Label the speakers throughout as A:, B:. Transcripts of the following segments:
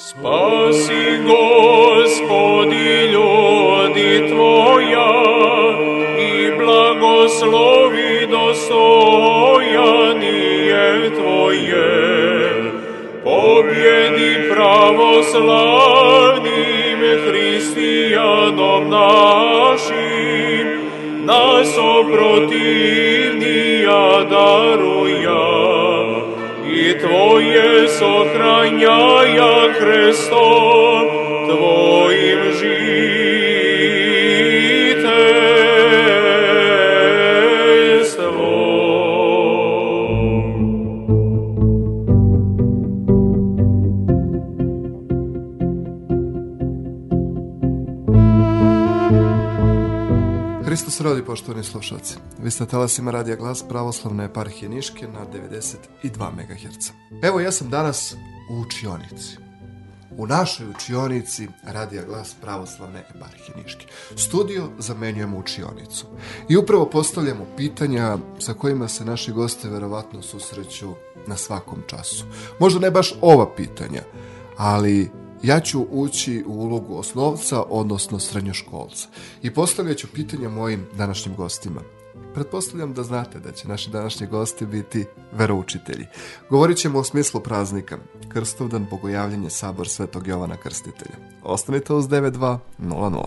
A: Spasi gospodi ljudi tvoja i blagoslovi dostojanije tvoje. Pobjedi pravoslavnim hristijanom našim, nas oprotivnija daruja i Tvoje sohranjaja Hristom Tvojim žiteljstvom.
B: Hristos rodi, poštovani slušalci. Vi ste talasima Radija Glas pravoslavne eparhije Niške na 92 MHz. Evo, ja sam danas u učionici. U našoj učionici Radija Glas pravoslavne eparhije Niške. Studio zamenjujemo učionicu. I upravo postavljamo pitanja sa kojima se naši goste verovatno susreću na svakom času. Možda ne baš ova pitanja, ali ja ću ući u ulogu osnovca, odnosno srednjoškolca. I postavljat ću pitanja mojim današnjim gostima. Pretpostavljam da znate da će naši današnji gosti biti veroučitelji. Govorit ćemo o smislu praznika. Krstovdan, bogojavljanje, sabor Svetog Jovana Krstitelja. Ostanite uz 9200.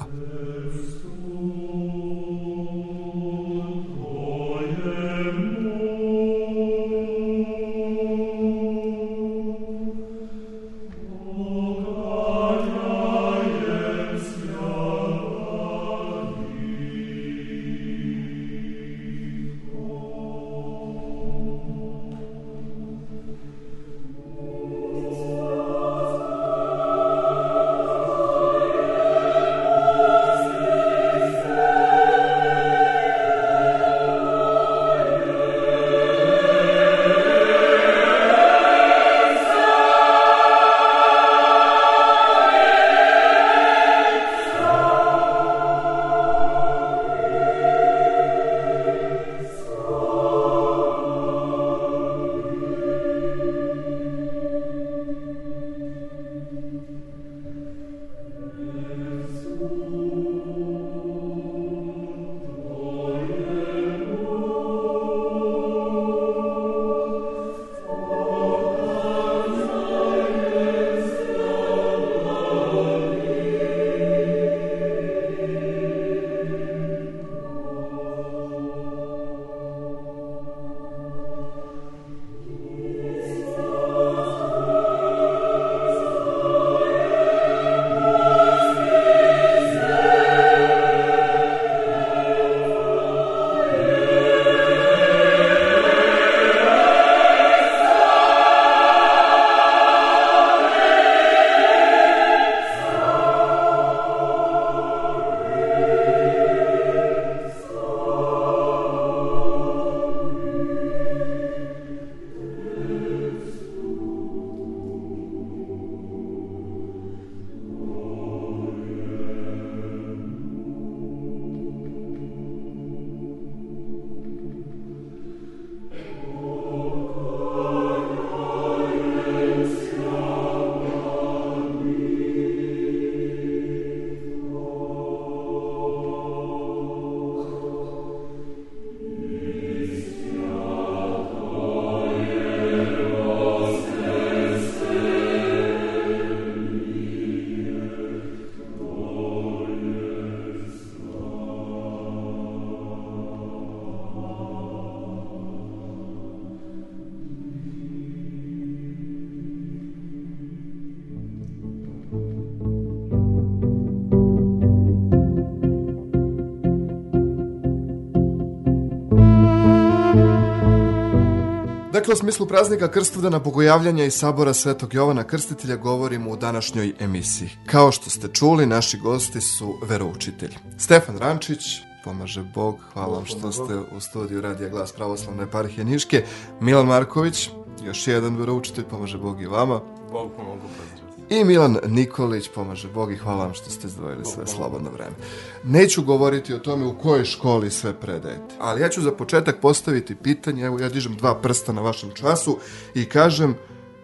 B: Dakle, u smislu praznika Krstovdana Bogojavljanja i sabora Svetog Jovana Krstitelja govorimo u današnjoj emisiji. Kao što ste čuli, naši gosti su veroučitelji. Stefan Rančić, pomaže Bog, hvala vam što ste u studiju Radija Glas Pravoslavne eparhije Niške. Milan Marković, još jedan veroučitelj, pomaže Bog i vama.
C: Bog pomogu pozdrav.
B: I Milan Nikolić, pomaže Bog i hvala vam što ste izdvojili sve slobodno vreme. Neću govoriti o tome u kojoj školi sve predajete, ali ja ću za početak postaviti pitanje, evo ja dižem dva prsta na vašem času i kažem,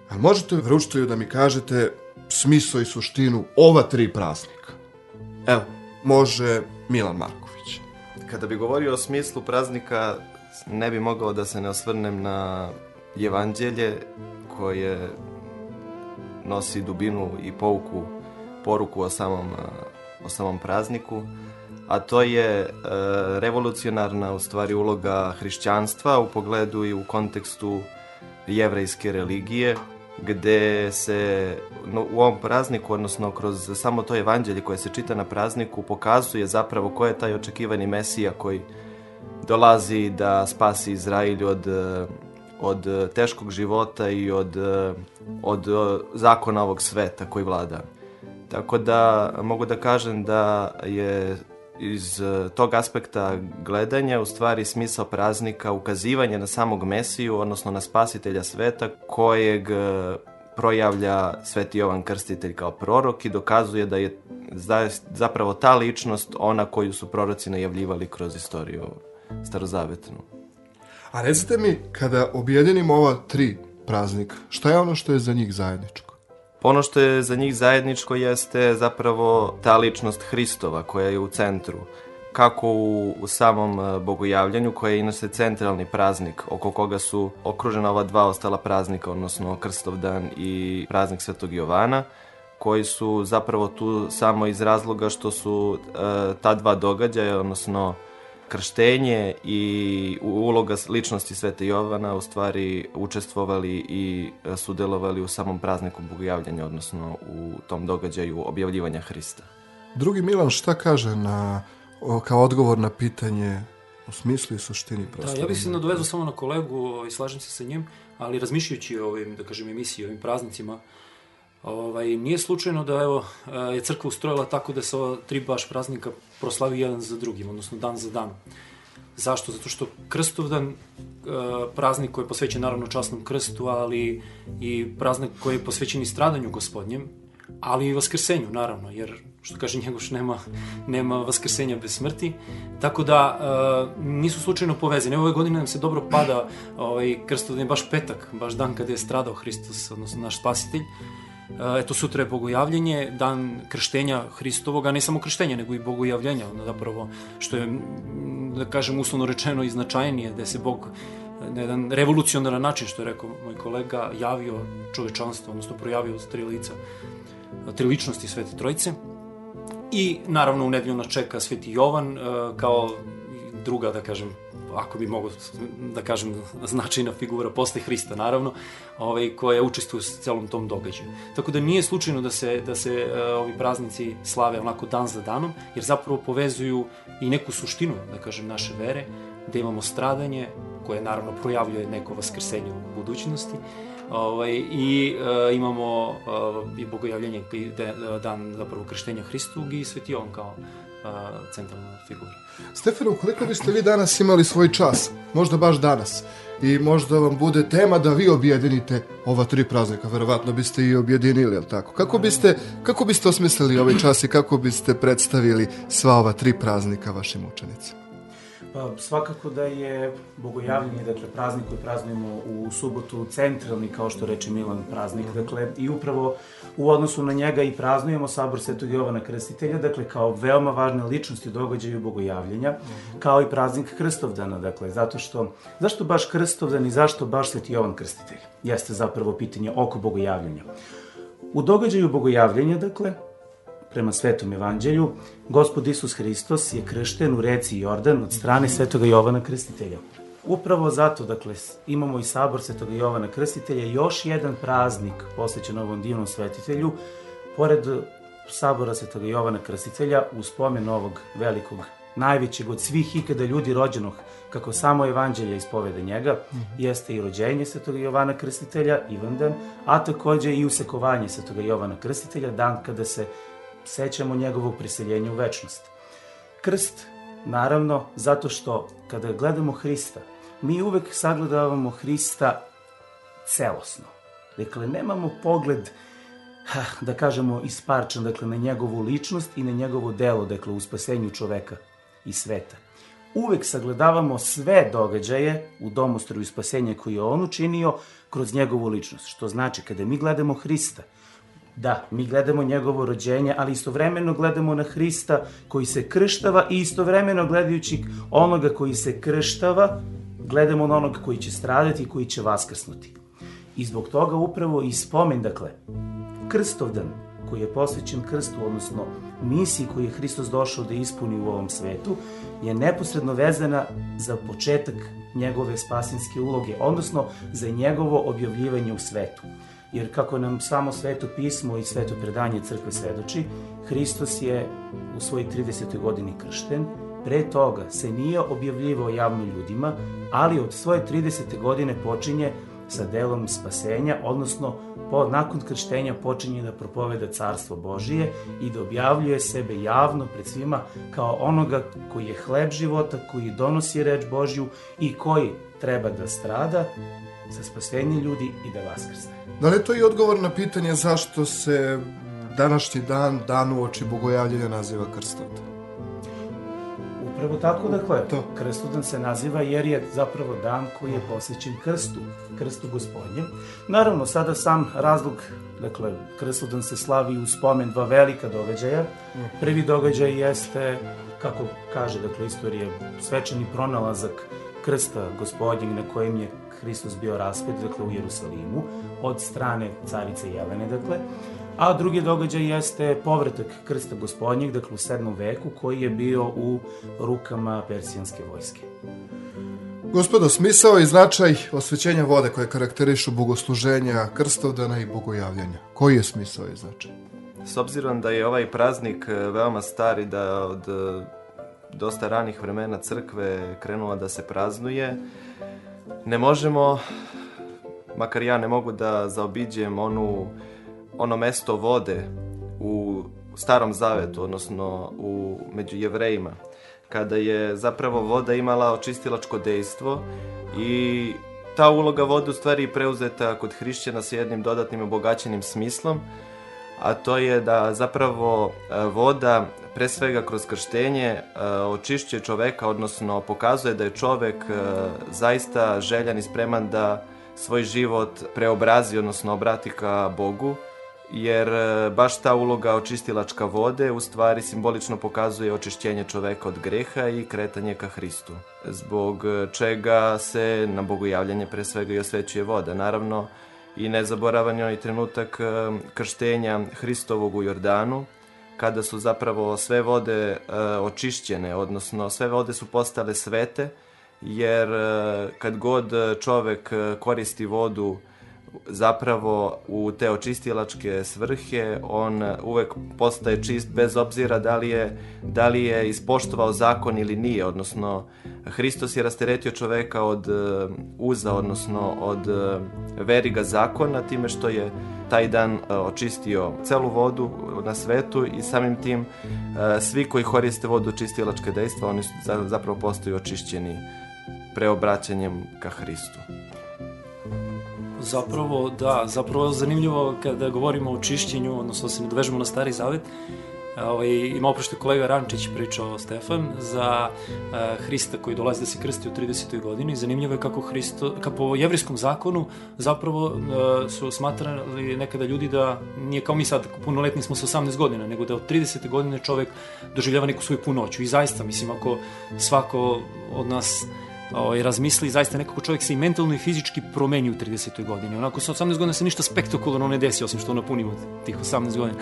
B: a možete veroučitelju da mi kažete smisao i suštinu ova tri praznika? Evo, može Milan Marković.
C: Kada bi govorio o smislu praznika, ne bi mogao da se ne osvrnem na evanđelje koje nosi dubinu i pouku, poruku o samom, o samom prazniku, a to je e, revolucionarna u stvari uloga hrišćanstva u pogledu i u kontekstu jevrejske religije, gde se no, u ovom prazniku, odnosno kroz samo to evanđelje koje se čita na prazniku, pokazuje zapravo ko je taj očekivani mesija koji dolazi da spasi Izrael od, od teškog života i od, od zakona ovog sveta koji vlada. Tako da mogu da kažem da je iz tog aspekta gledanja u stvari smisao praznika ukazivanje na samog Mesiju, odnosno na spasitelja sveta kojeg projavlja Sveti Jovan Krstitelj kao prorok i dokazuje da je zapravo ta ličnost ona koju su proroci najavljivali kroz istoriju starozavetnu.
B: A recite mi, kada objedinimo ova tri praznika, šta je ono što je za njih zajedničko?
C: Ono što je za njih zajedničko jeste zapravo ta ličnost Hristova koja je u centru. Kako u, u samom e, bogojavljanju, koje je inače centralni praznik, oko koga su okružena ova dva ostala praznika, odnosno Krstov dan i praznik Svetog Jovana, koji su zapravo tu samo iz razloga što su e, ta dva događaja, odnosno krštenje i uloga ličnosti Svete Jovana u stvari učestvovali i e, sudelovali u samom prazniku bogojavljanja, odnosno u tom događaju objavljivanja Hrista.
B: Drugi Milan šta kaže na, kao odgovor na pitanje u smislu i suštini
D: prosto? Da, ja bih se nadovezao samo na kolegu i slažem se sa njim, ali razmišljajući o ovim, da kažem, emisiji, ovim praznicima, Ovaj, nije slučajno da evo, e, je crkva ustrojila tako da se ova tri baš praznika proslavi jedan za drugim, odnosno dan za dan. Zašto? Zato što Krstovdan, e, praznik koji je posvećen naravno časnom krstu, ali i praznik koji je posvećen i stradanju gospodnjem, ali i vaskrsenju, naravno, jer, što kaže Njegoš, nema, nema vaskrsenja bez smrti. Tako da, e, nisu slučajno povezani. Ove godine nam se dobro pada ovaj, Krstovdan je baš petak, baš dan kada je stradao Hristos, odnosno naš spasitelj. E, eto, sutra je bogojavljenje, dan krštenja Hristovoga, ne samo krštenja, nego i bogojavljenja, zapravo, što je, da kažem, uslovno rečeno i značajnije, da se Bog na jedan revolucionaran način, što je rekao moj kolega, javio čovečanstvo, odnosno projavio tri lica, tri ličnosti Svete Trojice. I naravno u nedelju nas čeka Sveti Jovan kao druga, da kažem, ako bi mogo da kažem, značajna figura posle Hrista, naravno, ovaj, koja učestvuje u celom tom događaju. Tako da nije slučajno da se, da se uh, ovi praznici slave onako dan za danom, jer zapravo povezuju i neku suštinu, da kažem, naše vere, da imamo stradanje, koje naravno projavljuje neko vaskrsenje u budućnosti, ovaj, i uh, imamo uh, i bogojavljenje dan zapravo krštenja Hristovog i Sveti Jovan kao uh, centralna figura.
B: Stefano, koliko biste vi danas imali svoj čas, možda baš danas, i možda vam bude tema da vi objedinite ova tri praznika, verovatno biste i objedinili, jel tako? Kako biste, kako biste osmislili ovaj čas i kako biste predstavili sva ova tri praznika vašim učenicima?
E: Pa, svakako da je bogojavljanje, dakle, praznik koji praznujemo u subotu centralni, kao što reče Milan, praznik, dakle, i upravo u odnosu na njega i praznujemo sabor Svetog Jovana Krstitelja, dakle, kao veoma važne ličnosti događaju bogojavljenja, kao i praznik Krstovdana, dakle, zato što, zašto baš Krstovdan i zašto baš Sveti Jovan Krstitelj? Jeste zapravo pitanje oko bogojavljenja. U događaju bogojavljenja, dakle, prema Svetom evanđelju, Gospod Isus Hristos je kršten u reci Jordan od strane Svetoga Jovana Krstitelja. Upravo zato, dakle, imamo i sabor Svetoga Jovana Krstitelja, još jedan praznik posvećen ovom divnom svetitelju, pored sabora Svetoga Jovana Krstitelja, u spomen ovog velikog, najvećeg od svih ikada ljudi rođenog, kako samo evanđelja ispovede njega, mm -hmm. jeste i rođenje Svetoga Jovana Krstitelja, Ivandan, a takođe i usekovanje Svetoga Jovana Krstitelja, dan kada se sećamo njegovog priseljenja u večnost. Krst, naravno, zato što kada gledamo Hrista, mi uvek sagledavamo Hrista celosno. Dakle, nemamo pogled, da kažemo, isparčan, dakle, na njegovu ličnost i na njegovo delo, dakle, u spasenju čoveka i sveta. Uvek sagledavamo sve događaje u domostroju spasenja koje je on učinio kroz njegovu ličnost. Što znači, kada mi gledamo Hrista, Da, mi gledamo njegovo rođenje, ali istovremeno gledamo na Hrista koji se krštava i istovremeno gledajući onoga koji se krštava, gledamo na onoga koji će stradati i koji će vaskrsnuti. I zbog toga upravo i spomen, dakle, Krstovdan, koji je posvećen krstu, odnosno misiji koju je Hristos došao da ispuni u ovom svetu, je neposredno vezana za početak njegove spasinske uloge, odnosno za njegovo objavljivanje u svetu. Jer kako nam samo sveto pismo i sveto predanje crkve svedoči, Hristos je u svojoj 30. godini kršten, pre toga se nije objavljivao javno ljudima, ali od svoje 30. godine počinje sa delom spasenja, odnosno po, nakon krštenja počinje da propoveda carstvo Božije i da objavljuje sebe javno pred svima kao onoga koji je hleb života, koji donosi reč Božju i koji treba da strada za spasenje ljudi i da vaskrsne.
B: Da li je to i odgovor na pitanje zašto se današnji dan, dan u oči bogojavljenja naziva Krstovdan?
E: Upravo tako, dakle,
B: To.
E: Krstodan se naziva jer je zapravo dan koji je posvećen krstu, krstu gospodnjem. Naravno, sada sam razlog, dakle, Krstodan se slavi u spomen dva velika događaja. Prvi događaj jeste, kako kaže, dakle, istorija, svečani pronalazak krsta gospodnjeg na kojem je Hristos bio raspet, dakle, u Jerusalimu, od strane carice Jelene, dakle, A drugi događaj jeste povratak krsta gospodnjeg, dakle u 7. veku, koji je bio u rukama persijanske vojske.
B: Gospodo, smisao i značaj osvećenja vode koje karakterišu bogosluženja Krstovdana i bogojavljanja. Koji je smisao i značaj?
C: S obzirom da je ovaj praznik e, veoma stari, da od e, dosta ranih vremena crkve krenula da se praznuje, ne možemo, makar ja ne mogu da zaobiđem onu, ono mesto vode u starom zavetu, odnosno u, među jevrejima, kada je zapravo voda imala očistilačko dejstvo i ta uloga vode u stvari preuzeta kod hrišćana sa jednim dodatnim obogaćenim smislom, a to je da zapravo e, voda pre svega kroz krštenje e, očišćuje čoveka, odnosno pokazuje da je čovek e, zaista željan i spreman da svoj život preobrazi, odnosno obrati ka Bogu, jer e, baš ta uloga očistilačka vode u stvari simbolično pokazuje očišćenje čoveka od greha i kretanje ka Hristu, zbog čega se na bogojavljanje pre svega i osvećuje voda. Naravno, i nezaboravan je onaj trenutak krštenja Hristovog u Jordanu, kada su zapravo sve vode e, očišćene, odnosno sve vode su postale svete, jer e, kad god čovek e, koristi vodu zapravo u te očistilačke svrhe on uvek postaje čist bez obzira da li je, da li je ispoštovao zakon ili nije, odnosno Hristos je rasteretio čoveka od e, uza, odnosno od e, veriga zakona time što je taj dan e, očistio celu vodu na svetu i samim tim svi koji koriste vodu čistilačke dejstva oni zapravo postaju očišćeni preobraćanjem ka Hristu.
D: Zapravo, da, zapravo zanimljivo kada govorimo o čišćenju, odnosno da se nadovežemo na stari zavet, ovaj, imao što je kolega Rančić pričao Stefan za e, Hrista koji dolazi da se krsti u 30. godini. Zanimljivo je kako Hristo, kako po jevrijskom zakonu zapravo e, su smatrali nekada ljudi da nije kao mi sad punoletni smo sa 18 godina, nego da od 30. godine čovek doživljava neku svoju punoću. I zaista, mislim, ako svako od nas ovaj, razmisli, zaista nekako čovjek se i mentalno i fizički promeni u 30. godini. Onako sa 18 godina se ništa spektakularno ne desi, osim što napunimo tih 18 godina.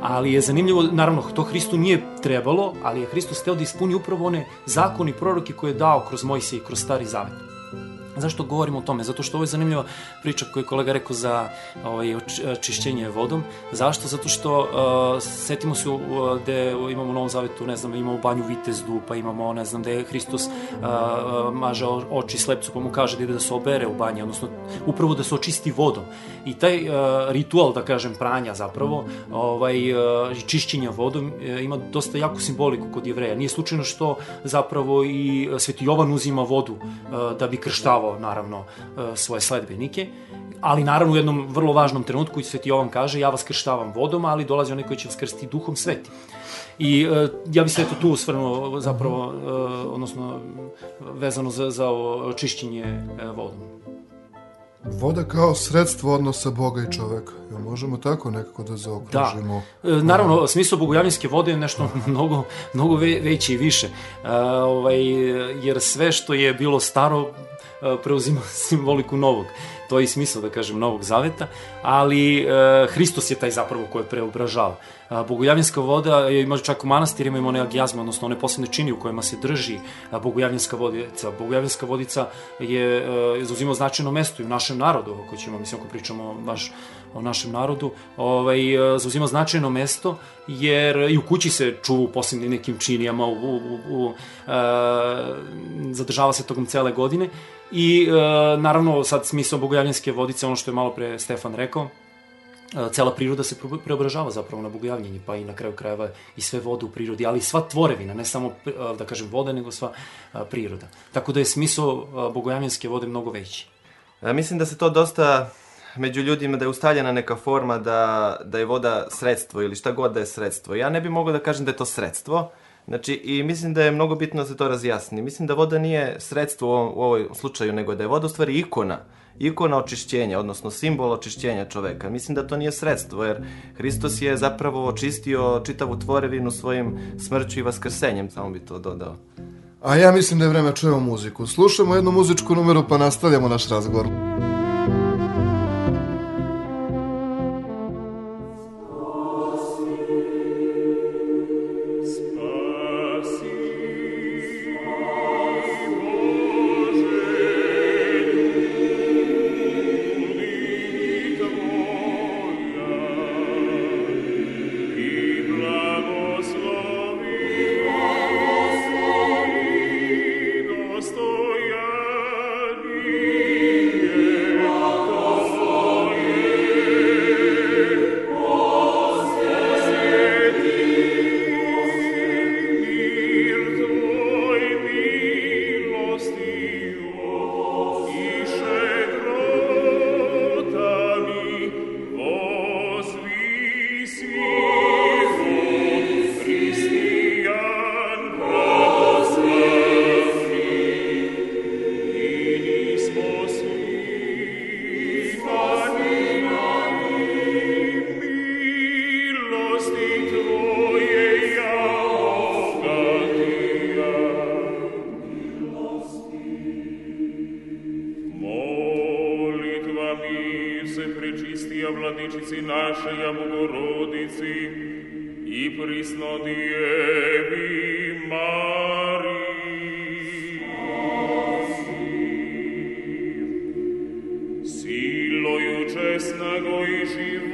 D: Ali je zanimljivo, naravno, to Hristu nije trebalo, ali je Hristos teo da ispuni upravo one zakoni proroke koje je dao kroz Mojsije i kroz Stari Zavet. Zašto govorimo o tome? Zato što ovo je zanimljiva priča koju je kolega rekao za ovaj, oč- čišćenje vodom. Zašto? Zato što uh, setimo se uh, gde imamo u Novom Zavetu, ne znam, imamo banju Vitezdu, pa imamo, ne znam, gde Hristos uh, uh, maže oči slepcu, pa mu kaže da ide da se obere u banji, odnosno upravo da se očisti vodom. I taj uh, ritual, da kažem, pranja zapravo, ovaj, uh, čišćenja vodom uh, ima dosta jaku simboliku kod jevreja. Nije slučajno što zapravo i Sveti Jovan uzima vodu uh, da bi krštavao, naravno, uh, svoje sledbenike, ali naravno u jednom vrlo važnom trenutku i Sveti Jovan kaže ja vas krštavam vodom, ali dolazi onaj koji će vas krstiti duhom sveti. I uh, ja bih se eto tu osvrnuo zapravo, uh, odnosno vezano za, za čišćenje vodom.
B: Voda kao sredstvo odnosa Boga i čoveka. Jel možemo tako nekako da zaokružimo?
D: Da. E, naravno, smisao bogojavljanske vode je nešto mnogo, mnogo ve, veće i više. E, ovaj, jer sve što je bilo staro e, preuzima simboliku novog. To je i smisao, da kažem, novog zaveta, ali e, Hristos je taj zapravo koje preobražava. A, Bogojavljanska voda je, ima čak u manastirima ima one agijazme, odnosno one posebne čini u kojima se drži a, Bogojavljanska vodica. Bogojavljanska vodica je e, zauzima značajno mesto i u našem narodu, ako ćemo, mislim, ako pričamo baš o našem narodu, ovaj, e, zauzima značajno mesto, jer i u kući se čuva u posebnim nekim činijama, u, u, u, e, zadržava se tokom cele godine i e, naravno sad smisao bogojavljanske vodice, ono što je malo pre Stefan rekao, e, cela priroda se pre- preobražava zapravo na bogojavljenje, pa i na kraju krajeva i sve vode u prirodi, ali i sva tvorevina, ne samo, e, da kažem, voda, nego sva priroda. Tako da je smisao e, bogojavljanske vode mnogo veći.
C: Mislim da se to dosta među ljudima da je ustavljena neka forma da, da je voda sredstvo ili šta god da je sredstvo. Ja ne bih mogao da kažem da je to sredstvo, Znači, i mislim da je mnogo bitno da se to razjasni. Mislim da voda nije sredstvo u ovom, u ovoj slučaju, nego da je voda u stvari ikona. Ikona očišćenja, odnosno simbol očišćenja čoveka. Mislim da to nije sredstvo, jer Hristos je zapravo očistio čitavu tvorevinu svojim smrću i vaskrsenjem, samo bi to dodao.
B: A ja mislim da je vreme da čujemo muziku. Slušamo jednu muzičku numeru pa nastavljamo naš razgovor.
F: Molitva Egoici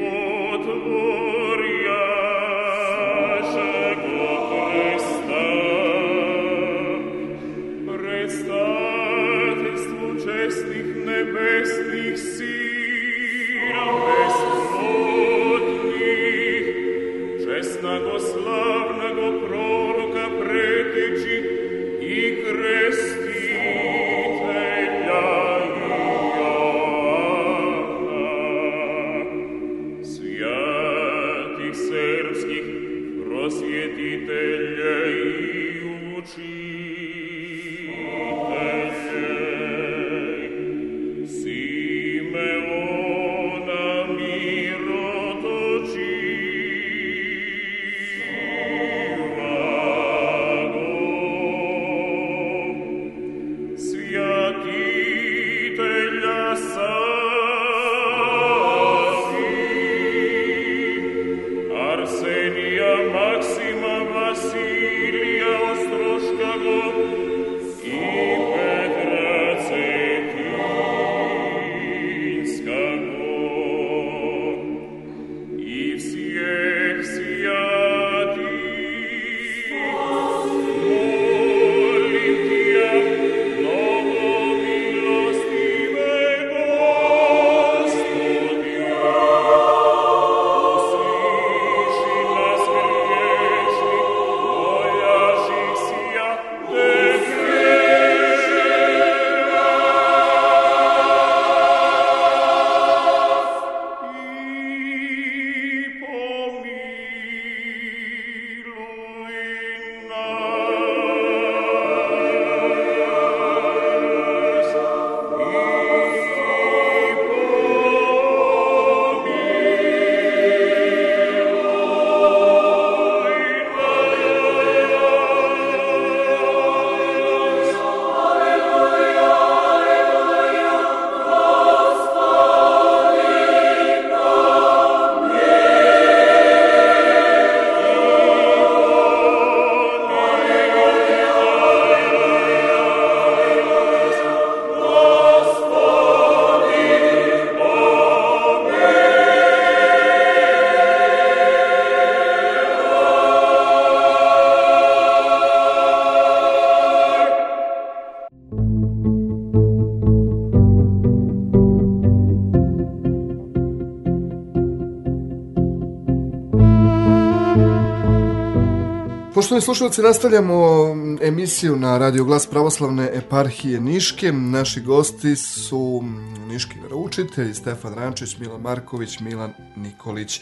B: Poštovani slušalci, nastavljamo emisiju na Radio Glas Pravoslavne eparhije Niške. Naši gosti su niški veroučitelji Stefan Rančić, Milan Marković, Milan Nikolić.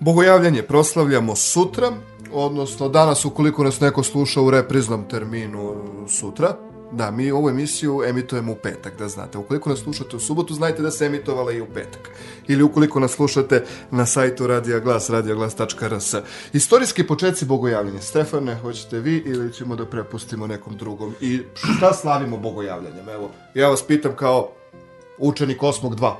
B: Bogojavljanje proslavljamo sutra, odnosno danas ukoliko nas neko sluša u repriznom terminu sutra, Da, mi ovu emisiju emitujemo u petak, da znate. Ukoliko nas slušate u subotu, znajte da se emitovala i u petak. Ili ukoliko nas slušate na sajtu Radija Glas, radioglas.rs. Istorijski početci bogojavljenja. Stefane, hoćete vi ili ćemo da prepustimo nekom drugom? I šta slavimo bogojavljanjem? Evo, ja vas pitam kao učenik osmog 2.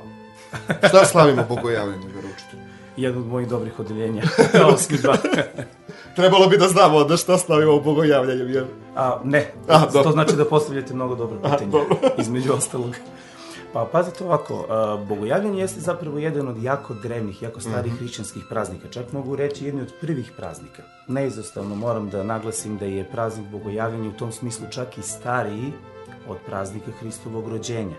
B: Šta slavimo bogojavljanjem, veručite?
E: Jedno od mojih dobrih odeljenja. Osmi dva.
B: Trebalo bi da znamo onda šta slavimo bogojavljanjem, jer...
E: A, ne,
B: A,
E: to znači da postavljate mnogo dobro pitanje, između ostalog. Pa pazite ovako, a, bogojavljanje jeste zapravo jedan od jako drevnih, jako starih hrišćanskih praznika, čak mogu reći jedni od prvih praznika. Neizostavno moram da naglasim da je praznik bogojavljanja u tom smislu čak i stariji od praznika Hristovog rođenja.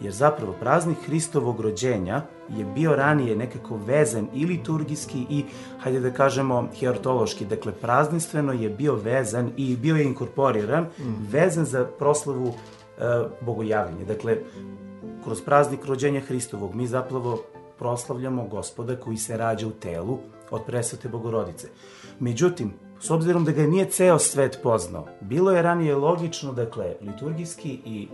E: Jer zapravo praznik Hristovog rođenja je bio ranije nekako vezan i liturgijski i, hajde da kažemo, hierotološki. Dakle, prazninstveno je bio vezan i bio je inkorporiran, vezan za proslavu e, bogojavljenja. Dakle, kroz praznik rođenja Hristovog mi zapravo proslavljamo gospoda koji se rađa u telu od presvete bogorodice. Međutim, s obzirom da ga nije ceo svet poznao, bilo je ranije logično, dakle, liturgijski i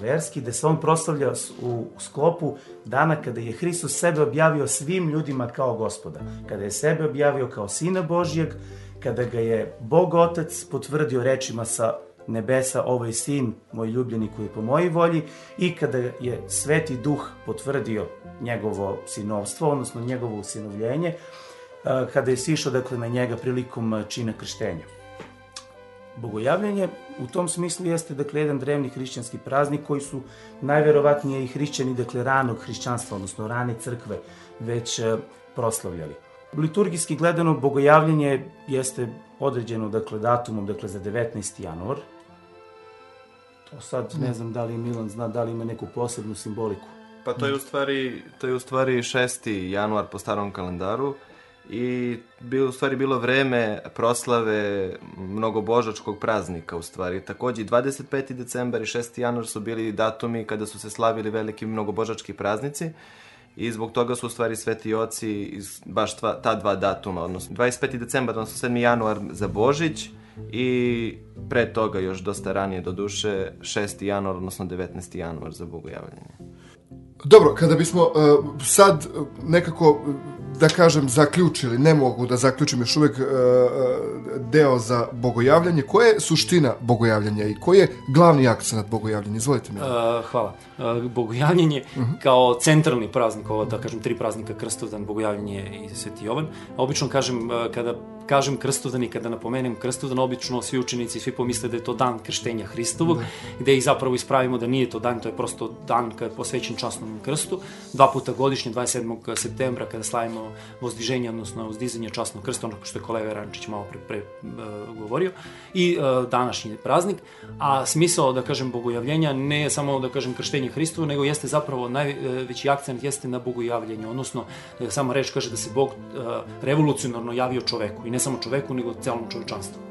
E: verski, da se on proslavlja u sklopu dana kada je Hristos sebe objavio svim ljudima kao gospoda. Kada je sebe objavio kao sina Božijeg, kada ga je Bog Otac potvrdio rečima sa nebesa, ovo je sin moj ljubljeni koji je po mojoj volji i kada je Sveti Duh potvrdio njegovo sinovstvo, odnosno njegovo usinovljenje, kada je sišao dakle, na njega prilikom čina krštenja. Bogojavljanje u tom smislu jeste dakle jedan drevni hrišćanski praznik koji su najverovatnije i hrišćani dakle ranog hrišćanstva, odnosno rane crkve već e, proslavljali. Liturgijski gledano bogojavljanje jeste određeno dakle datumom dakle za 19. januar. To sad ne znam da li Milan zna da li ima neku posebnu simboliku.
C: Pa to je u stvari, to je u stvari 6. januar po starom kalendaru i bi u stvari bilo vreme proslave mnogobožačkog praznika u stvari. Takođe i 25. decembar i 6. januar su bili datumi kada su se slavili veliki mnogobožački praznici i zbog toga su u stvari sveti oci iz baš tva, ta dva datuma, odnosno 25. decembar, odnosno 7. januar za Božić i pre toga još dosta ranije do duše 6. januar, odnosno 19. januar za bogojavljanje.
B: Dobro, kada bismo uh, sad nekako, da kažem, zaključili, ne mogu da zaključim još uvek uh, uh, deo za bogojavljanje, koja je suština bogojavljanja i koji je glavni akcent bogojavljanja? Izvolite mi.
D: Uh, hvala. Uh, bogojavljenje kao centralni praznik, ovo da kažem tri praznika, Krstovdan, Bogojavljenje i Sveti Jovan. Obično kažem, uh, kada kažem Krstovdan i kada napomenem Krstovdan, obično svi učenici, svi pomisle da je to dan krštenja Hristovog, gde ih zapravo ispravimo da nije to dan, to je prosto dan kada je posvećen časnom krstu. Dva puta godišnje, 27. septembra, kada slavimo vozdiženje, odnosno uzdizanje časnog krsta, ono što je kolega Rančić malo pre, pre uh, govorio, i uh, današnji praznik. A smisao, da kažem, bogojavljenja ne je samo, da kažem, krštenje Hristovo, nego jeste zapravo najveći akcent jeste na bogojavljenju, odnosno, da sama reč kaže da se Bog uh, revolucionarno javio čoveku, i ne samo čoveku, nego celom čovečanstvu.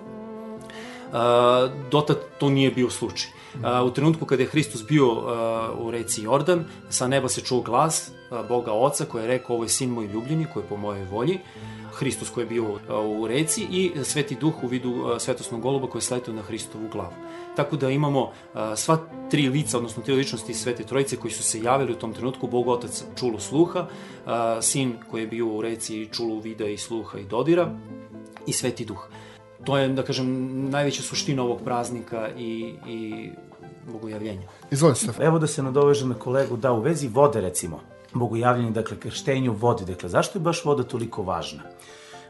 D: Uh, dotad to nije bio slučaj. U trenutku kada je Hristos bio u reci Jordan, sa neba se čuo glas Boga Oca koji je rekao ovo je sin moj ljubljeni koji je po mojoj volji. Hristos koji je bio u reci i Sveti Duh u vidu svetosnog goluba koji je sletio na Hristovu glavu. Tako da imamo sva tri lica, odnosno tri ličnosti Svete Trojice koji su se javili u tom trenutku, Bog Otac čulo sluha, uh, Sin koji je bio u reci čulo vida i sluha i dodira i Sveti Duh. To je, da kažem, najveća suština ovog praznika i, i bogojavljenja.
B: Izvolite, Stefan.
E: Evo da se nadovežem na kolegu, da u vezi vode recimo, bogojavljenje, dakle krštenju vode, dakle zašto je baš voda toliko važna?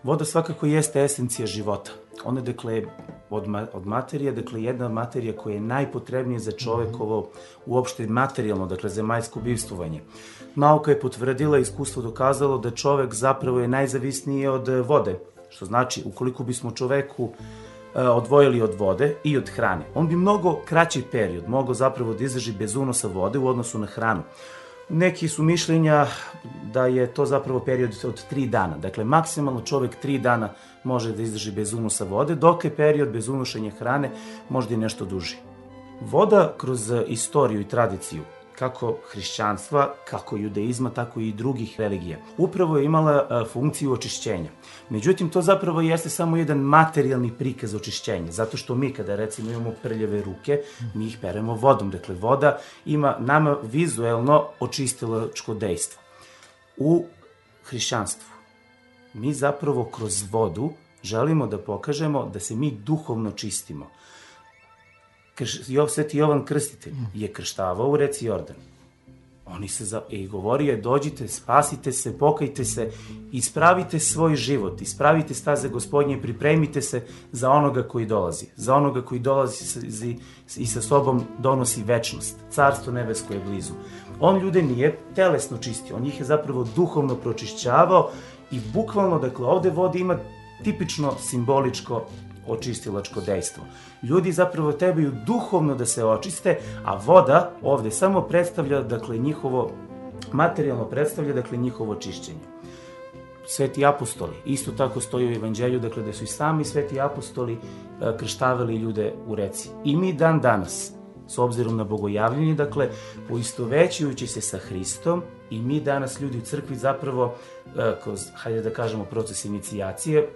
E: Voda svakako jeste esencija života. Ona dakle od, ma, od materije, dakle jedna materija koja je najpotrebnija za čovekovo uopšte materijalno, dakle zemaljsko bivstvovanje. Nauka je potvrdila, iskustvo dokazalo da čovek zapravo je najzavisniji od vode, što znači ukoliko bismo čoveku odvojili od vode i od hrane. On bi mnogo kraći period mogao zapravo da izdrži bez unosa vode u odnosu na hranu. Neki su mišljenja da je to zapravo period od tri dana. Dakle, maksimalno čovek tri dana može da izdrži bez unosa vode, dok je period bez unošenja hrane možda i nešto duži. Voda kroz istoriju i tradiciju kako hrišćanstva, kako judeizma, tako i drugih religija. Upravo je imala a, funkciju očišćenja. Međutim, to zapravo jeste samo jedan materijalni prikaz očišćenja, zato što mi kada recimo imamo prljave ruke, mi ih peremo vodom. Dakle, voda ima nama vizuelno očistilačko dejstvo. U hrišćanstvu mi zapravo kroz vodu želimo da pokažemo da se mi duhovno čistimo Jov, Sveti Jovan Krstitelj je krštavao u reci Jordan. Oni se za, i govorio je, dođite, spasite se, pokajte se, ispravite svoj život, ispravite staze gospodnje pripremite se za onoga koji dolazi. Za onoga koji dolazi i sa sobom donosi večnost. Carstvo nebesko je blizu. On ljude nije telesno čistio, on ih je zapravo duhovno pročišćavao i bukvalno, dakle, ovde vode ima tipično simboličko očistilačko dejstvo. Ljudi zapravo trebaju duhovno da se očiste, a voda ovde samo predstavlja, dakle, njihovo, materijalno predstavlja, dakle, njihovo čišćenje. Sveti apostoli, isto tako stoji u evanđelju, dakle, da su i sami sveti apostoli e, krštavali ljude u reci. I mi dan danas, s obzirom na bogojavljenje, dakle, poistovećujući se sa Hristom, i mi danas ljudi u crkvi zapravo, e, kroz, hajde da kažemo, proces inicijacije,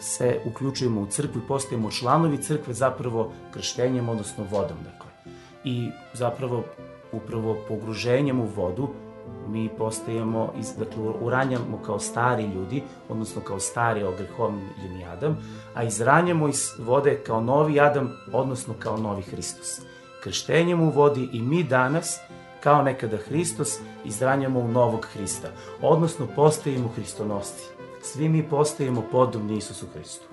E: se uključujemo u crkvu i postajemo članovi crkve zapravo krštenjem, odnosno vodom, dakle. I zapravo upravo pogruženjem u vodu mi postajemo, iz, dakle, uranjamo kao stari ljudi, odnosno kao stari ogrehovljeni Adam, a izranjamo iz vode kao novi Adam, odnosno kao novi Hristos. Krštenjem u vodi i mi danas, kao nekada Hristos, izranjamo u novog Hrista, odnosno postajemo hristonosci svi mi postajemo podobni Isusu Hristu.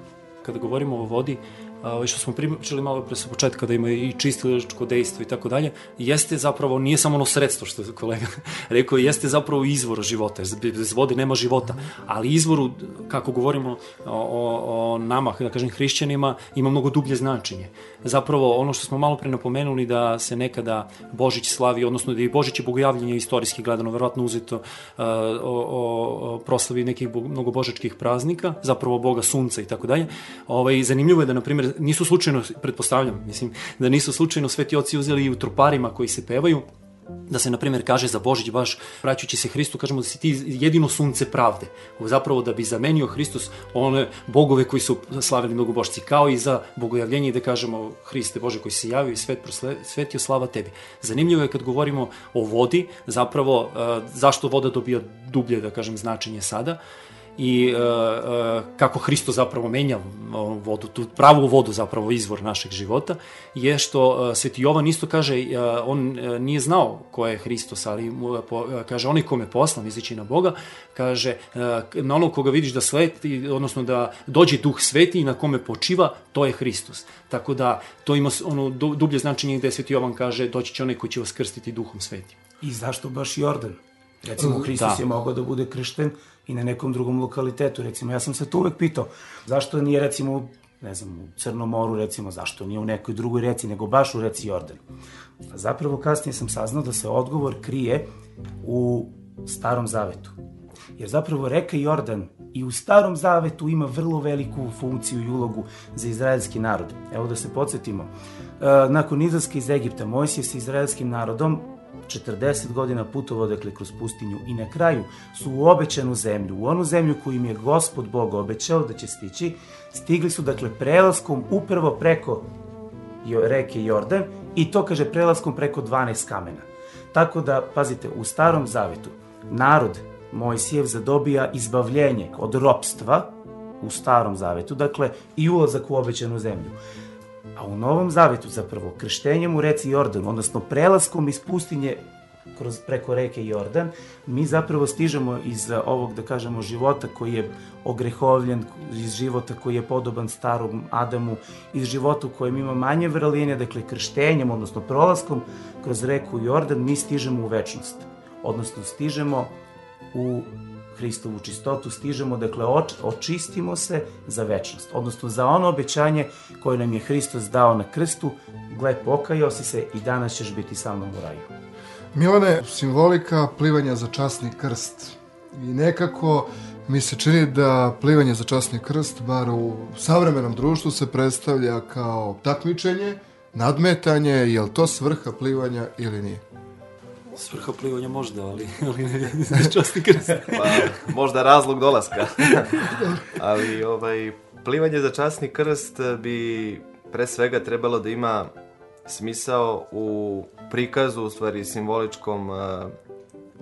D: Kada govorimo o vodi, ovaj što smo pričali malo pre sa početka da ima i čistilačko dejstvo i tako dalje, jeste zapravo, nije samo ono sredstvo što je kolega rekao, jeste zapravo izvor života, bez vode nema života, ali izvoru, kako govorimo o, o, o nama, da kažem hrišćanima, ima mnogo dublje značenje. Zapravo, ono što smo malo pre napomenuli da se nekada Božić slavi, odnosno da je Božić i bogojavljenje istorijski gledano, verovatno uzeto uh, o, o, proslavi nekih bog, mnogobožačkih praznika, zapravo Boga Sunca i tako dalje. Ovaj, zanimljivo je da, na primjer, nisu slučajno, pretpostavljam, mislim, da nisu slučajno sveti oci uzeli i u troparima koji se pevaju, da se, na primjer, kaže za Božić, baš vraćajući se Hristu, kažemo da si ti jedino sunce pravde. Zapravo da bi zamenio Hristos one bogove koji su slavili mnogobožci, kao i za bogojavljenje da kažemo Hriste Bože koji se javio i svet prosvetio, slava tebi. Zanimljivo je kad govorimo o vodi, zapravo zašto voda dobija dublje, da kažem, značenje sada, i uh, uh, kako Hristo zapravo menja vodu, tu pravu vodu zapravo izvor našeg života, je što uh, Sveti Jovan isto kaže, on nije znao ko je Hristos, ali mu, po, kaže, onaj kome poslan, mislići na Boga, kaže, na onog koga vidiš da sveti, odnosno da dođe duh sveti i na kome počiva, to je Hristos. Tako da, to ima ono dublje značenje gde Sveti Jovan kaže, doći će onaj koji će vas krstiti duhom sveti.
E: I zašto baš Jordan? Recimo, Hristos da. je mogao da bude kršten i na nekom drugom lokalitetu. Recimo, ja sam se to uvek pitao, zašto nije, recimo, ne znam, u Crnom moru, recimo, zašto nije u nekoj drugoj reci, nego baš u reci Jordan. A zapravo kasnije sam saznao da se odgovor krije u Starom Zavetu. Jer zapravo reka Jordan i u Starom Zavetu ima vrlo veliku funkciju i ulogu za izraelski narod. Evo da se podsjetimo. E, nakon izlaska iz Egipta, Mojsije sa izraelskim narodom 40 godina putovao dakle kroz pustinju i na kraju su u obećanu zemlju, u onu zemlju koju im je gospod Bog obećao da će stići, stigli su dakle prelaskom upravo preko reke Jordan i to kaže prelaskom preko 12 kamena. Tako da, pazite, u starom zavetu narod Mojsijev zadobija izbavljenje od ropstva u starom zavetu, dakle i ulazak u obećanu zemlju. A u Novom Zavetu zapravo krštenjem u reci Jordan, odnosno prelaskom iz pustinje kroz, preko reke Jordan, mi zapravo stižemo iz ovog, da kažemo, života koji je ogrehovljen, iz života koji je podoban starom Adamu, iz života u kojem ima manje vrline, dakle krštenjem, odnosno prolaskom kroz reku Jordan, mi stižemo u večnost. Odnosno stižemo u Hristovu čistotu stižemo, dakle oč, očistimo se za večnost, odnosno za ono obećanje koje nam je Hristos dao na krstu, gle pokajao si se i danas ćeš biti sa mnom u raju.
B: Milane, simbolika plivanja za časni krst. I nekako mi se čini da plivanje za časni krst, bar u savremenom društvu, se predstavlja kao takmičenje, nadmetanje, je li to svrha plivanja ili nije?
D: Svrha plivanja možda, ali, ali ne, ne časti krst.
C: Pa, možda razlog dolaska. Ali ovaj, plivanje za časni krst bi pre svega trebalo da ima smisao u prikazu, u stvari simboličkom uh,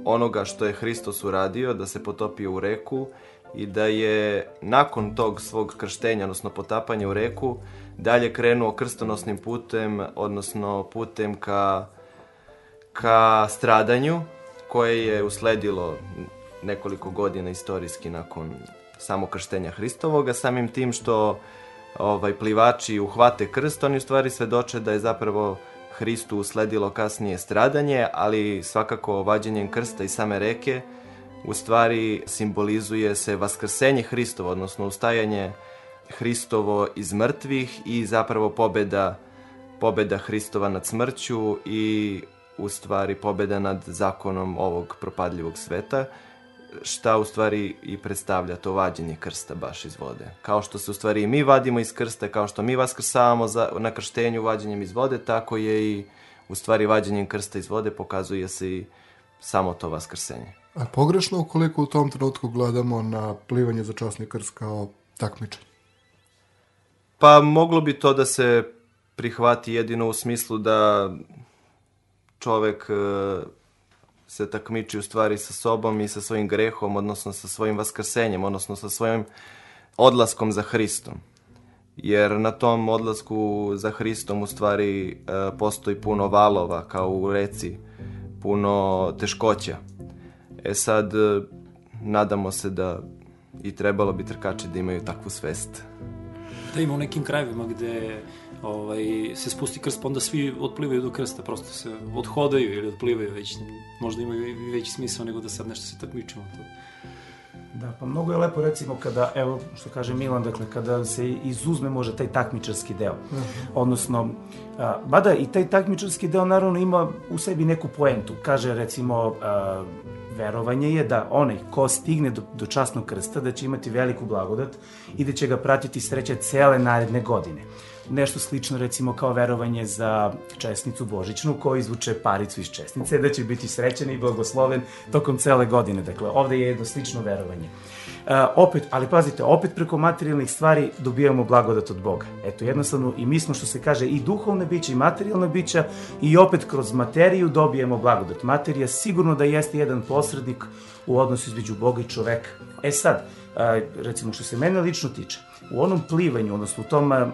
C: onoga što je Hristos uradio, da se potopio u reku i da je nakon tog svog krštenja, odnosno potapanja u reku, dalje krenuo krstonosnim putem, odnosno putem ka, ka stradanju, koje je usledilo nekoliko godina istorijski nakon samokrštenja Hristovoga, samim tim što ovaj, plivači uhvate krst, oni u stvari svedoče da je zapravo Hristu usledilo kasnije stradanje, ali svakako vađenjem krsta i same reke u stvari simbolizuje se vaskrsenje Hristovo, odnosno ustajanje Hristovo iz mrtvih i zapravo pobeda, pobeda Hristova nad smrću i u stvari pobeda nad zakonom ovog propadljivog sveta šta u stvari i predstavlja to vađenje krsta baš iz vode. Kao što se u stvari i mi vadimo iz krsta, kao što mi vaskrsavamo za, na krštenju vađenjem iz vode, tako je i u stvari vađenjem krsta iz vode pokazuje se i samo to vaskrsenje.
B: A pogrešno ukoliko u tom trenutku gledamo na plivanje za časni krst kao takmičenje?
C: Pa moglo bi to da se prihvati jedino u smislu da čovek e, se takmiči u stvari sa sobom i sa svojim grehom, odnosno sa svojim vaskrsenjem, odnosno sa svojim odlaskom za Hristom. Jer na tom odlasku za Hristom u stvari e, postoji puno valova kao u reci, puno teškoća. E sad, e, nadamo se da i trebalo bi trkači da imaju takvu svest.
D: Da ima u nekim krajevima gde ovaj, se spusti krst, pa onda svi otplivaju do krsta, prosto se odhodaju ili otplivaju već, možda imaju i veći smisao nego da sad nešto se takmičimo. To.
E: Da, pa mnogo je lepo recimo kada, evo što kaže Milan, dakle kada se izuzme može taj takmičarski deo. Uh -huh. Odnosno, a, mada i taj takmičarski deo naravno ima u sebi neku poentu. Kaže recimo, a, verovanje je da onaj ko stigne do, do časnog krsta da će imati veliku blagodat i da će ga pratiti sreće cele naredne godine nešto slično recimo kao verovanje za česnicu Božićnu ko izvuče paricu iz česnice da će biti srećan i blagosloven tokom cele godine. Dakle, ovde je jedno slično verovanje. Uh, opet, ali pazite, opet preko materijalnih stvari dobijamo blagodat od Boga. Eto, jednostavno i mi smo, što se kaže, i duhovne bića i materijalne bića i opet kroz materiju dobijemo blagodat. Materija sigurno da jeste jedan posrednik u odnosu između Boga i čoveka. E sad, uh, recimo što se mene lično tiče, u onom plivanju, odnosno u tom uh,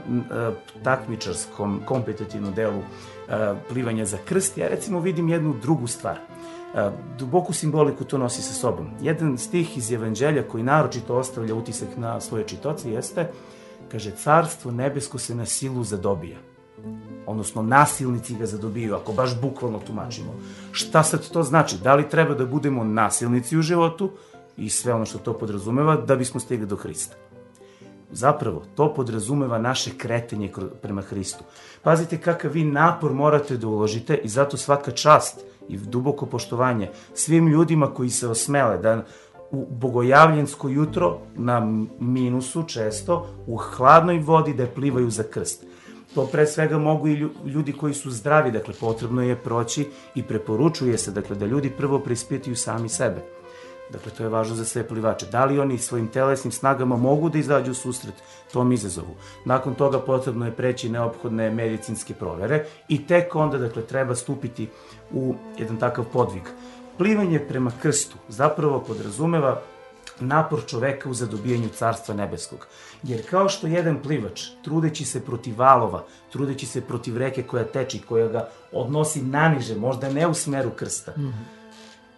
E: takmičarskom, kompetitivnom delu plivanja za krst, ja recimo vidim jednu drugu stvar. Duboku simboliku to nosi sa sobom. Jedan stih iz Evanđelja koji naročito ostavlja utisak na svoje čitoci jeste, kaže, carstvo nebesko se na silu zadobija odnosno nasilnici ga zadobiju, ako baš bukvalno tumačimo. Šta sad to znači? Da li treba da budemo nasilnici u životu i sve ono što to podrazumeva da bismo stigli do Hrista? Zapravo, to podrazumeva naše kretenje prema Hristu. Pazite kakav vi napor morate da uložite i zato svaka čast i duboko poštovanje svim ljudima koji se osmele da u bogojavljensko jutro na minusu često u hladnoj vodi da plivaju za krst. To pre svega mogu i ljudi koji su zdravi, dakle potrebno je proći i preporučuje se dakle da ljudi prvo preispituju sami sebe Dakle, to je važno za sve plivače. Da li oni svojim telesnim snagama mogu da izađu u susret tom izazovu? Nakon toga potrebno je preći neophodne medicinske provere i tek onda, dakle, treba stupiti u jedan takav podvig. Plivanje prema krstu zapravo podrazumeva napor čoveka u zadobijanju carstva nebeskog. Jer kao što jedan plivač, trudeći se protiv valova, trudeći se protiv reke koja teči, koja ga odnosi naniže, možda ne u smeru krsta, mm -hmm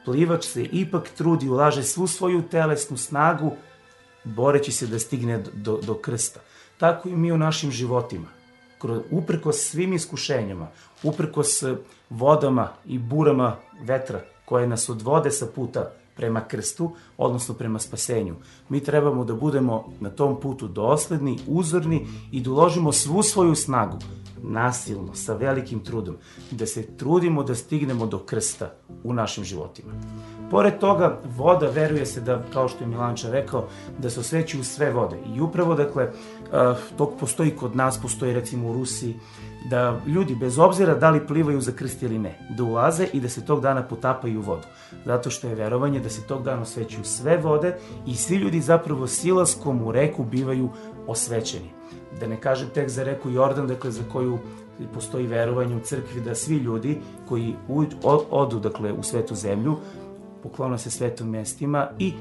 E: plivač se ipak trudi, ulaže svu svoju telesnu snagu, boreći se da stigne do, do krsta. Tako i mi u našim životima. Uprko svim iskušenjama, uprko s vodama i burama vetra koje nas odvode sa puta prema krstu, odnosno prema spasenju. Mi trebamo da budemo na tom putu dosledni, uzorni i da uložimo svu svoju snagu nasilno, sa velikim trudom, da se trudimo da stignemo do krsta u našim životima. Pored toga, voda veruje se da, kao što je Milanča rekao, da se osvećuju sve vode. I upravo, dakle, to postoji kod nas, postoji recimo u Rusiji, da ljudi, bez obzira da li plivaju za krst ili ne, da ulaze i da se tog dana potapaju u vodu. Zato što je verovanje da se tog dana osvećuju sve vode i svi ljudi zapravo silaskom u reku bivaju osvećeni. Da ne kažem tek za reku Jordan, dakle za koju postoji verovanje u crkvi da svi ljudi koji odu dakle, u svetu zemlju, poklona se svetom mestima i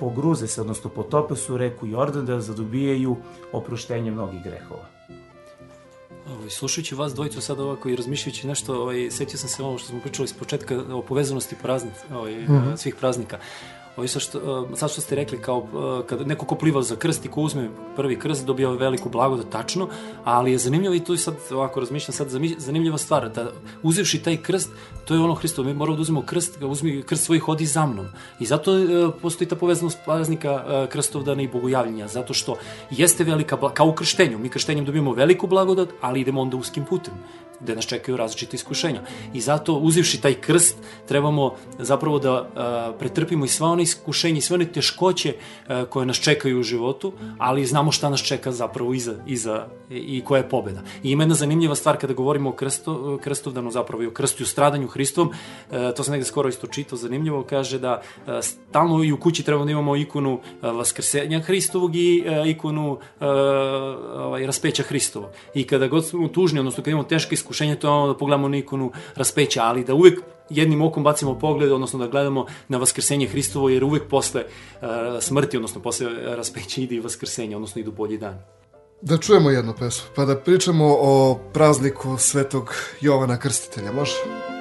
E: pogruze se, odnosno potope su u reku Jordan da zadobijaju oproštenje mnogih grehova.
D: Ovaj, slušajući vas dvojicu sad ovako i razmišljajući nešto, ovaj, setio sam se ovo što smo pričali iz početka o povezanosti praznik, ovaj, mm -hmm. svih praznika. Ovo sad što, sad što ste rekli, kao kad neko ko pliva za krst i ko uzme prvi krst, dobija veliku blagodat, tačno, ali je zanimljivo i tu sad ovako razmišljam sad, zanimljiva stvar, da uzevši taj krst, to je ono Hristo, mi moramo da uzmemo krst, ga uzmi krst svoj hodi za mnom. I zato e, postoji ta povezanost praznika krstovdana i bogojavljenja, zato što jeste velika, kao u krštenju, mi krštenjem dobijemo veliku blagodat, ali idemo onda uskim putem gde nas čekaju različite iskušenja. I zato, uzivši taj krst, trebamo zapravo da a, pretrpimo i sva iskušenja i sve one teškoće a, koje nas čekaju u životu, ali znamo šta nas čeka zapravo iza, iza i koja je pobeda. I ima jedna zanimljiva stvar kada govorimo o krsto, krstovdanu zapravo i o krstu i o stradanju Hristovom, a, to sam negde skoro isto čitao, zanimljivo, kaže da a, stalno i u kući trebamo da imamo ikonu Vaskrsenja Hristovog i ikonu ovaj, raspeća Hristovog. I kada god smo tužni, odnosno kada imamo teške iskušenja, iskušenje to ono da pogledamo na ikonu raspeća, ali da uvek jednim okom bacimo pogled, odnosno da gledamo na vaskrsenje Hristovo, jer uvek posle uh, smrti, odnosno posle raspeća ide i vaskrsenje, odnosno idu bolji dan.
B: Da čujemo jednu pesmu, pa da pričamo o prazniku svetog Jovana Krstitelja, može? Dragi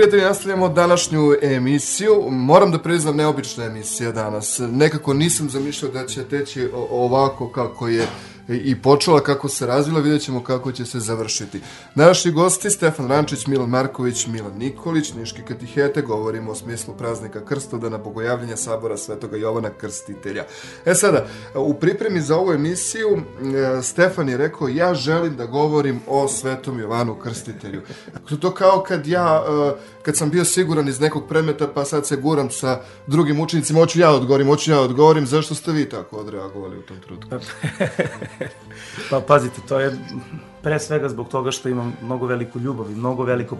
B: prijatelji, nastavljamo današnju emisiju. Moram da priznam, neobična emisija danas. Nekako nisam zamišljao da će teći ovako kako je i počela, kako se razvila, vidjet ćemo kako će se završiti. Naši gosti, Stefan Rančić, Milan Marković, Milan Nikolić, Niški katihete, govorimo o smislu praznika Krstodana, bogojavljenja sabora Svetoga Jovana Krstitelja. E sada, u pripremi za ovu emisiju, e, Stefan je rekao, ja želim da govorim o Svetom Jovanu Krstitelju. To kao kad ja, e, kad sam bio siguran iz nekog predmeta, pa sad se guram sa drugim učenicima, hoću ja odgovorim, hoću ja odgovorim, zašto ste vi tako odreagovali u tom trenutku?
E: pa pazite, to je pre svega zbog toga što imam mnogo veliku ljubav i mnogo veliko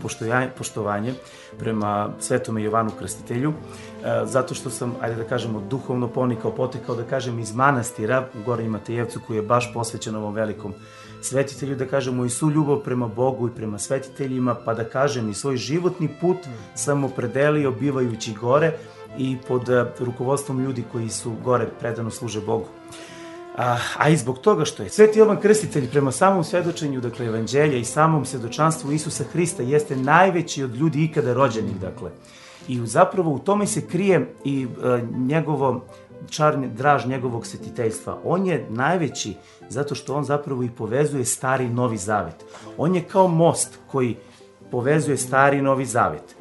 E: poštovanje prema Svetome Jovanu Krstitelju, e, zato što sam, ajde da kažemo, duhovno ponikao, potekao, da kažem, iz manastira u Gornji Matejevcu, koji je baš posvećen ovom velikom svetitelju, da kažemo i su ljubav prema Bogu i prema svetiteljima, pa da kažem i svoj životni put sam opredelio bivajući gore i pod e, rukovodstvom ljudi koji su gore predano služe Bogu. A, a i zbog toga što je Sveti Jovan Krstitelj prema samom svedočenju, dakle, evanđelja i samom svedočanstvu Isusa Hrista jeste najveći od ljudi ikada rođenih, dakle. I zapravo u tome se krije i a, njegovo čarni draž njegovog svetiteljstva. On je najveći zato što on zapravo i povezuje stari i novi zavet. On je kao most koji povezuje stari i novi zavet.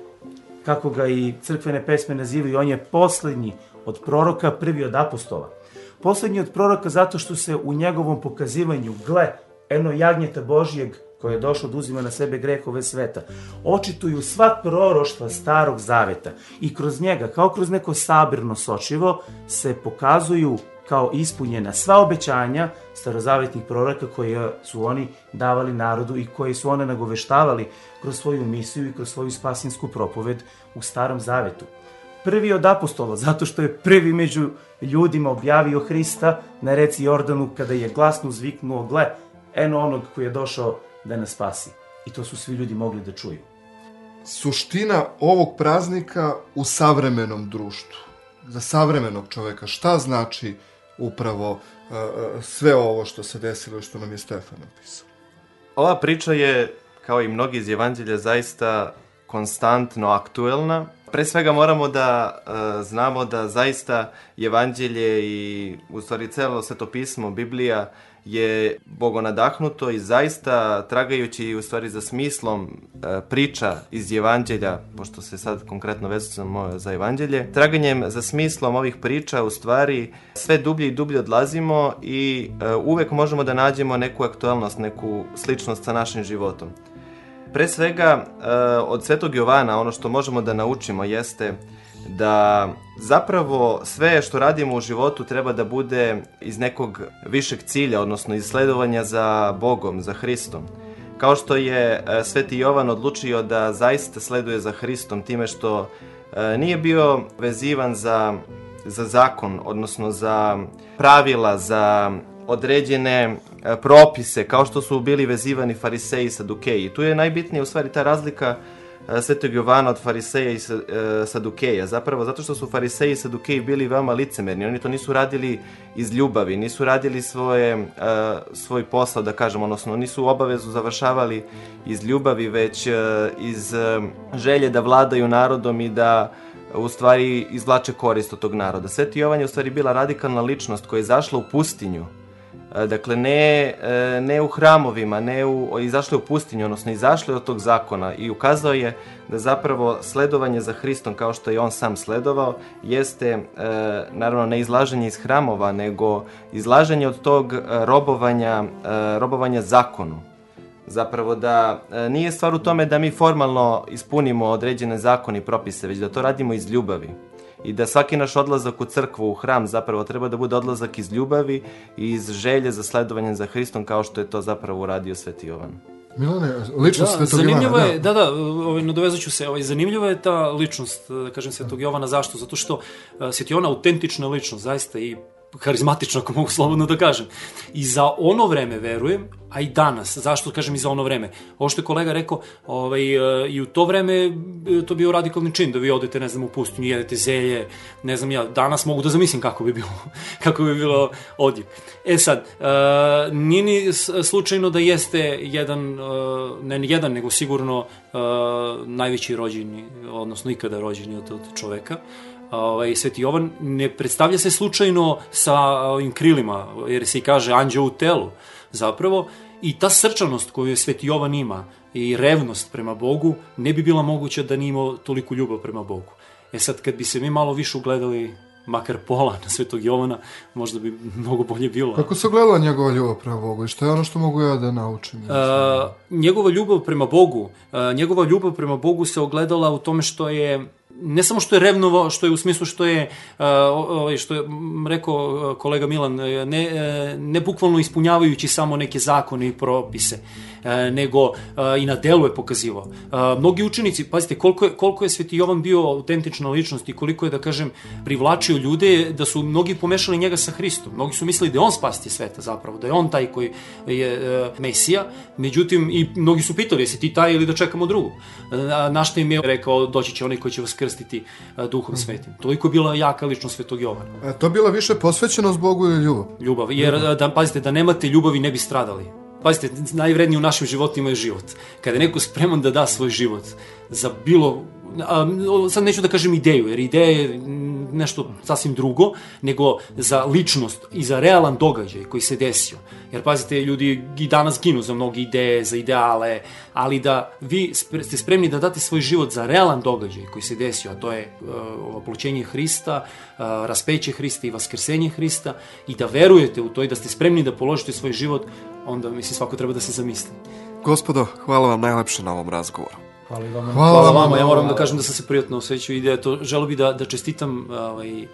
E: Kako ga i crkvene pesme nazivaju, on je poslednji od proroka, prvi od apostola. Poslednji od proroka zato što se u njegovom pokazivanju, gle, eno jagnjeta Božijeg koje je došlo da uzima na sebe grehove sveta, očituju sva proroštva starog zaveta i kroz njega, kao kroz neko sabirno sočivo, se pokazuju kao ispunjena sva obećanja starozavetnih proroka koje su oni davali narodu i koje su one nagoveštavali kroz svoju misiju i kroz svoju spasinsku propoved u starom zavetu. Prvi od apostola, zato što je prvi među ljudima objavio Hrista na reci Jordanu kada je glasno zviknuo, gle, eno onog koji je došao da nas spasi. I to su svi ljudi mogli da čuju.
B: Suština ovog praznika u savremenom društvu, za savremenog čoveka, šta znači upravo uh, sve ovo što se desilo i što nam je Stefan napisao?
C: Ova priča je, kao i mnogi iz Evanđelja, zaista konstantno aktuelna. Pre svega moramo da uh, znamo da zaista Evanđelje i u stvari celo svetopismo, Biblija, je bogonadahnuto i zaista tragajući u stvari za smislom e, priča iz Evanđelja, pošto se sad konkretno vezujemo za Evanđelje, traganjem za smislom ovih priča u stvari sve dublje i dublje odlazimo i e, uvek možemo da nađemo neku aktualnost, neku sličnost sa našim životom. Pre svega, e, od Svetog Jovana ono što možemo da naučimo jeste da zapravo sve što radimo u životu treba da bude iz nekog višeg cilja, odnosno iz sledovanja za Bogom, za Hristom. Kao što je e, Sveti Jovan odlučio da zaista sleduje za Hristom time što e, nije bio vezivan za, za zakon, odnosno za pravila, za određene propise, kao što su bili vezivani fariseji i sadukeji. Tu je najbitnija u stvari ta razlika E, Svetog Jovana od Fariseja i e, Sadukeja. Zapravo zato što su Fariseji i Sadukeji bili veoma licemerni. Oni to nisu radili iz ljubavi, nisu radili svoje, e, svoj posao, da kažem, odnosno nisu obavezu završavali iz ljubavi, već iz želje da vladaju narodom i da u stvari izvlače korist od tog naroda. Sveti Jovan je u stvari bila radikalna ličnost koja je zašla u pustinju E, dakle, ne, e, ne u hramovima, ne u, izašlo je u pustinju, odnosno izašlo je od tog zakona i ukazao je da zapravo sledovanje za Hristom, kao što je on sam sledovao, jeste e, naravno ne izlaženje iz hramova, nego izlaženje od tog robovanja, robovanja zakonu. Zapravo da nije stvar u tome da mi formalno ispunimo određene zakone i propise, već da to radimo iz ljubavi i da svaki naš odlazak u crkvu, u hram zapravo treba da bude odlazak iz ljubavi i iz želje za sledovanjem za Hristom kao što je to zapravo uradio Sveti Jovan.
B: Milane, ličnost
D: da,
B: Svetog
D: zanimljivo
B: Jovana.
D: je, da, da, ovaj, nadovezat ću se, ovaj, zanimljiva je ta ličnost, da kažem, Svetog Jovana, zašto? Zato što uh, Sveti Jovan autentična ličnost, zaista i harizmatično, ako mogu slobodno da kažem. I za ono vreme, verujem, a i danas, zašto kažem i za ono vreme? Ovo što je kolega rekao, ovaj, e, i u to vreme e, to bio radikalni čin, da vi odete, ne znam, u pustinju, jedete zelje, ne znam ja, danas mogu da zamislim kako bi bilo, kako bi bilo odjev. E sad, uh, nije ni slučajno da jeste jedan, ne jedan, nego sigurno najveći rođeni, odnosno ikada rođeni od, od čoveka, ovaj, Sveti Jovan ne predstavlja se slučajno sa ovim krilima, jer se i kaže anđeo u telu, zapravo, i ta srčanost koju je Sveti Jovan ima i revnost prema Bogu ne bi bila moguća da nije imao toliko ljubav prema Bogu. E sad, kad bi se mi malo više ugledali makar pola na Svetog Jovana, možda bi mnogo bolje bilo.
B: Kako se gledala njegova ljubav prema Bogu i što je ono što mogu ja da naučim?
D: Uh, njegova ljubav prema Bogu, uh, njegova ljubav prema Bogu se ogledala u tome što je ne samo što je revnovo, što je u smislu što je, ovaj, što je rekao kolega Milan, ne, ne bukvalno ispunjavajući samo neke zakone i propise, nego i na delu je pokazivao. Mnogi učenici, pazite, koliko je, koliko je Sveti Jovan bio autentična ličnost i koliko je, da kažem, privlačio ljude, da su mnogi pomešali njega sa Hristom. Mnogi su mislili da je on spasti sveta zapravo, da je on taj koji je Mesija, međutim, i mnogi su pitali, jesi ti taj ili da čekamo drugu. Na što im je rekao, doći će onaj koji će vas скрстити Духом Светим. Толико била јака личност
B: Светог Јована. тоа била више посвеќеност Богу и
D: љубов. Љубов, јер да пазите да немате љубови не би страдали. Пазите, највредни у нашим животима е живот. Каде некој спреман да да свој живот за било a, sad neću da kažem ideju, jer ideje nešto sasvim drugo, nego za ličnost i za realan događaj koji se desio. Jer pazite, ljudi i danas ginu za mnogi ideje, za ideale, ali da vi ste spremni da date svoj život za realan događaj koji se desio, a to je uh, oploćenje Hrista, uh, raspeće Hrista i vaskrsenje Hrista i da verujete u to i da ste spremni da položite svoj život, onda mislim svako treba da se zamisli.
B: Gospodo, hvala vam najlepše na ovom razgovoru.
E: Hvala vama.
B: Hvala
D: Hvala
B: vam.
D: vama, ja moram da kažem da sam se prijatno osvećao i da je to, želo bi da, da čestitam ovaj,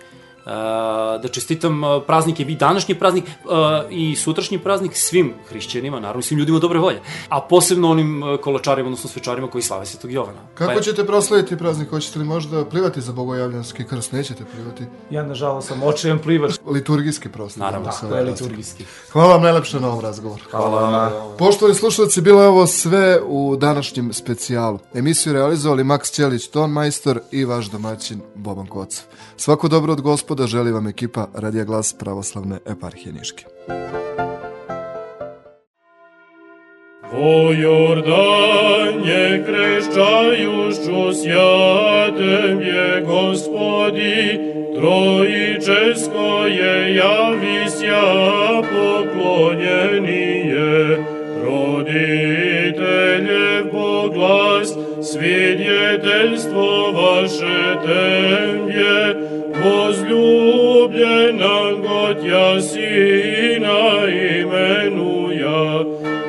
D: da čestitam a, praznike i današnji praznik a, i sutrašnji praznik svim hrišćanima, naravno svim ljudima dobre volje, a posebno onim kolačarima, odnosno svečarima koji slave Svetog Jovana.
B: Kako
D: Pa-
B: ćete proslaviti praznik? Hoćete li možda plivati za bogojavljanski krst? Nećete plivati?
E: Ja, nažalost, sam očajan plivač.
B: Liturgijski proslavljamo
D: Naravno,
E: To
B: ovaj
E: je
B: praznik.
E: liturgijski.
B: Hvala vam najlepše na ovom razgovoru.
E: Hvala vama.
B: Poštovani slušalci, bilo je ovo sve u današnjem specijalu. Emisiju realizovali Maks Ćelić, ton majstor i vaš domaćin Boban Kocav. Svako dobro od gospoda želi vam ekipa Radija Glas Pravoslavne eparhije Niške.
G: Во Јордање крещајушчу свјатем je Господи, Троическое јавися поклонjenije, Родителje Боглас, свидетельство ваше тембе, возлюблена Готя Сина именуя,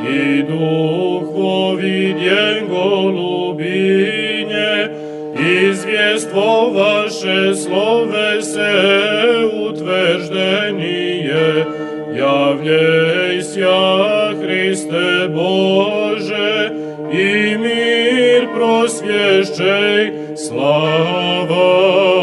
G: и Духови день голубине, известство ваше словесе утверждение, являйся, Христе Боже, имя возвещай слава.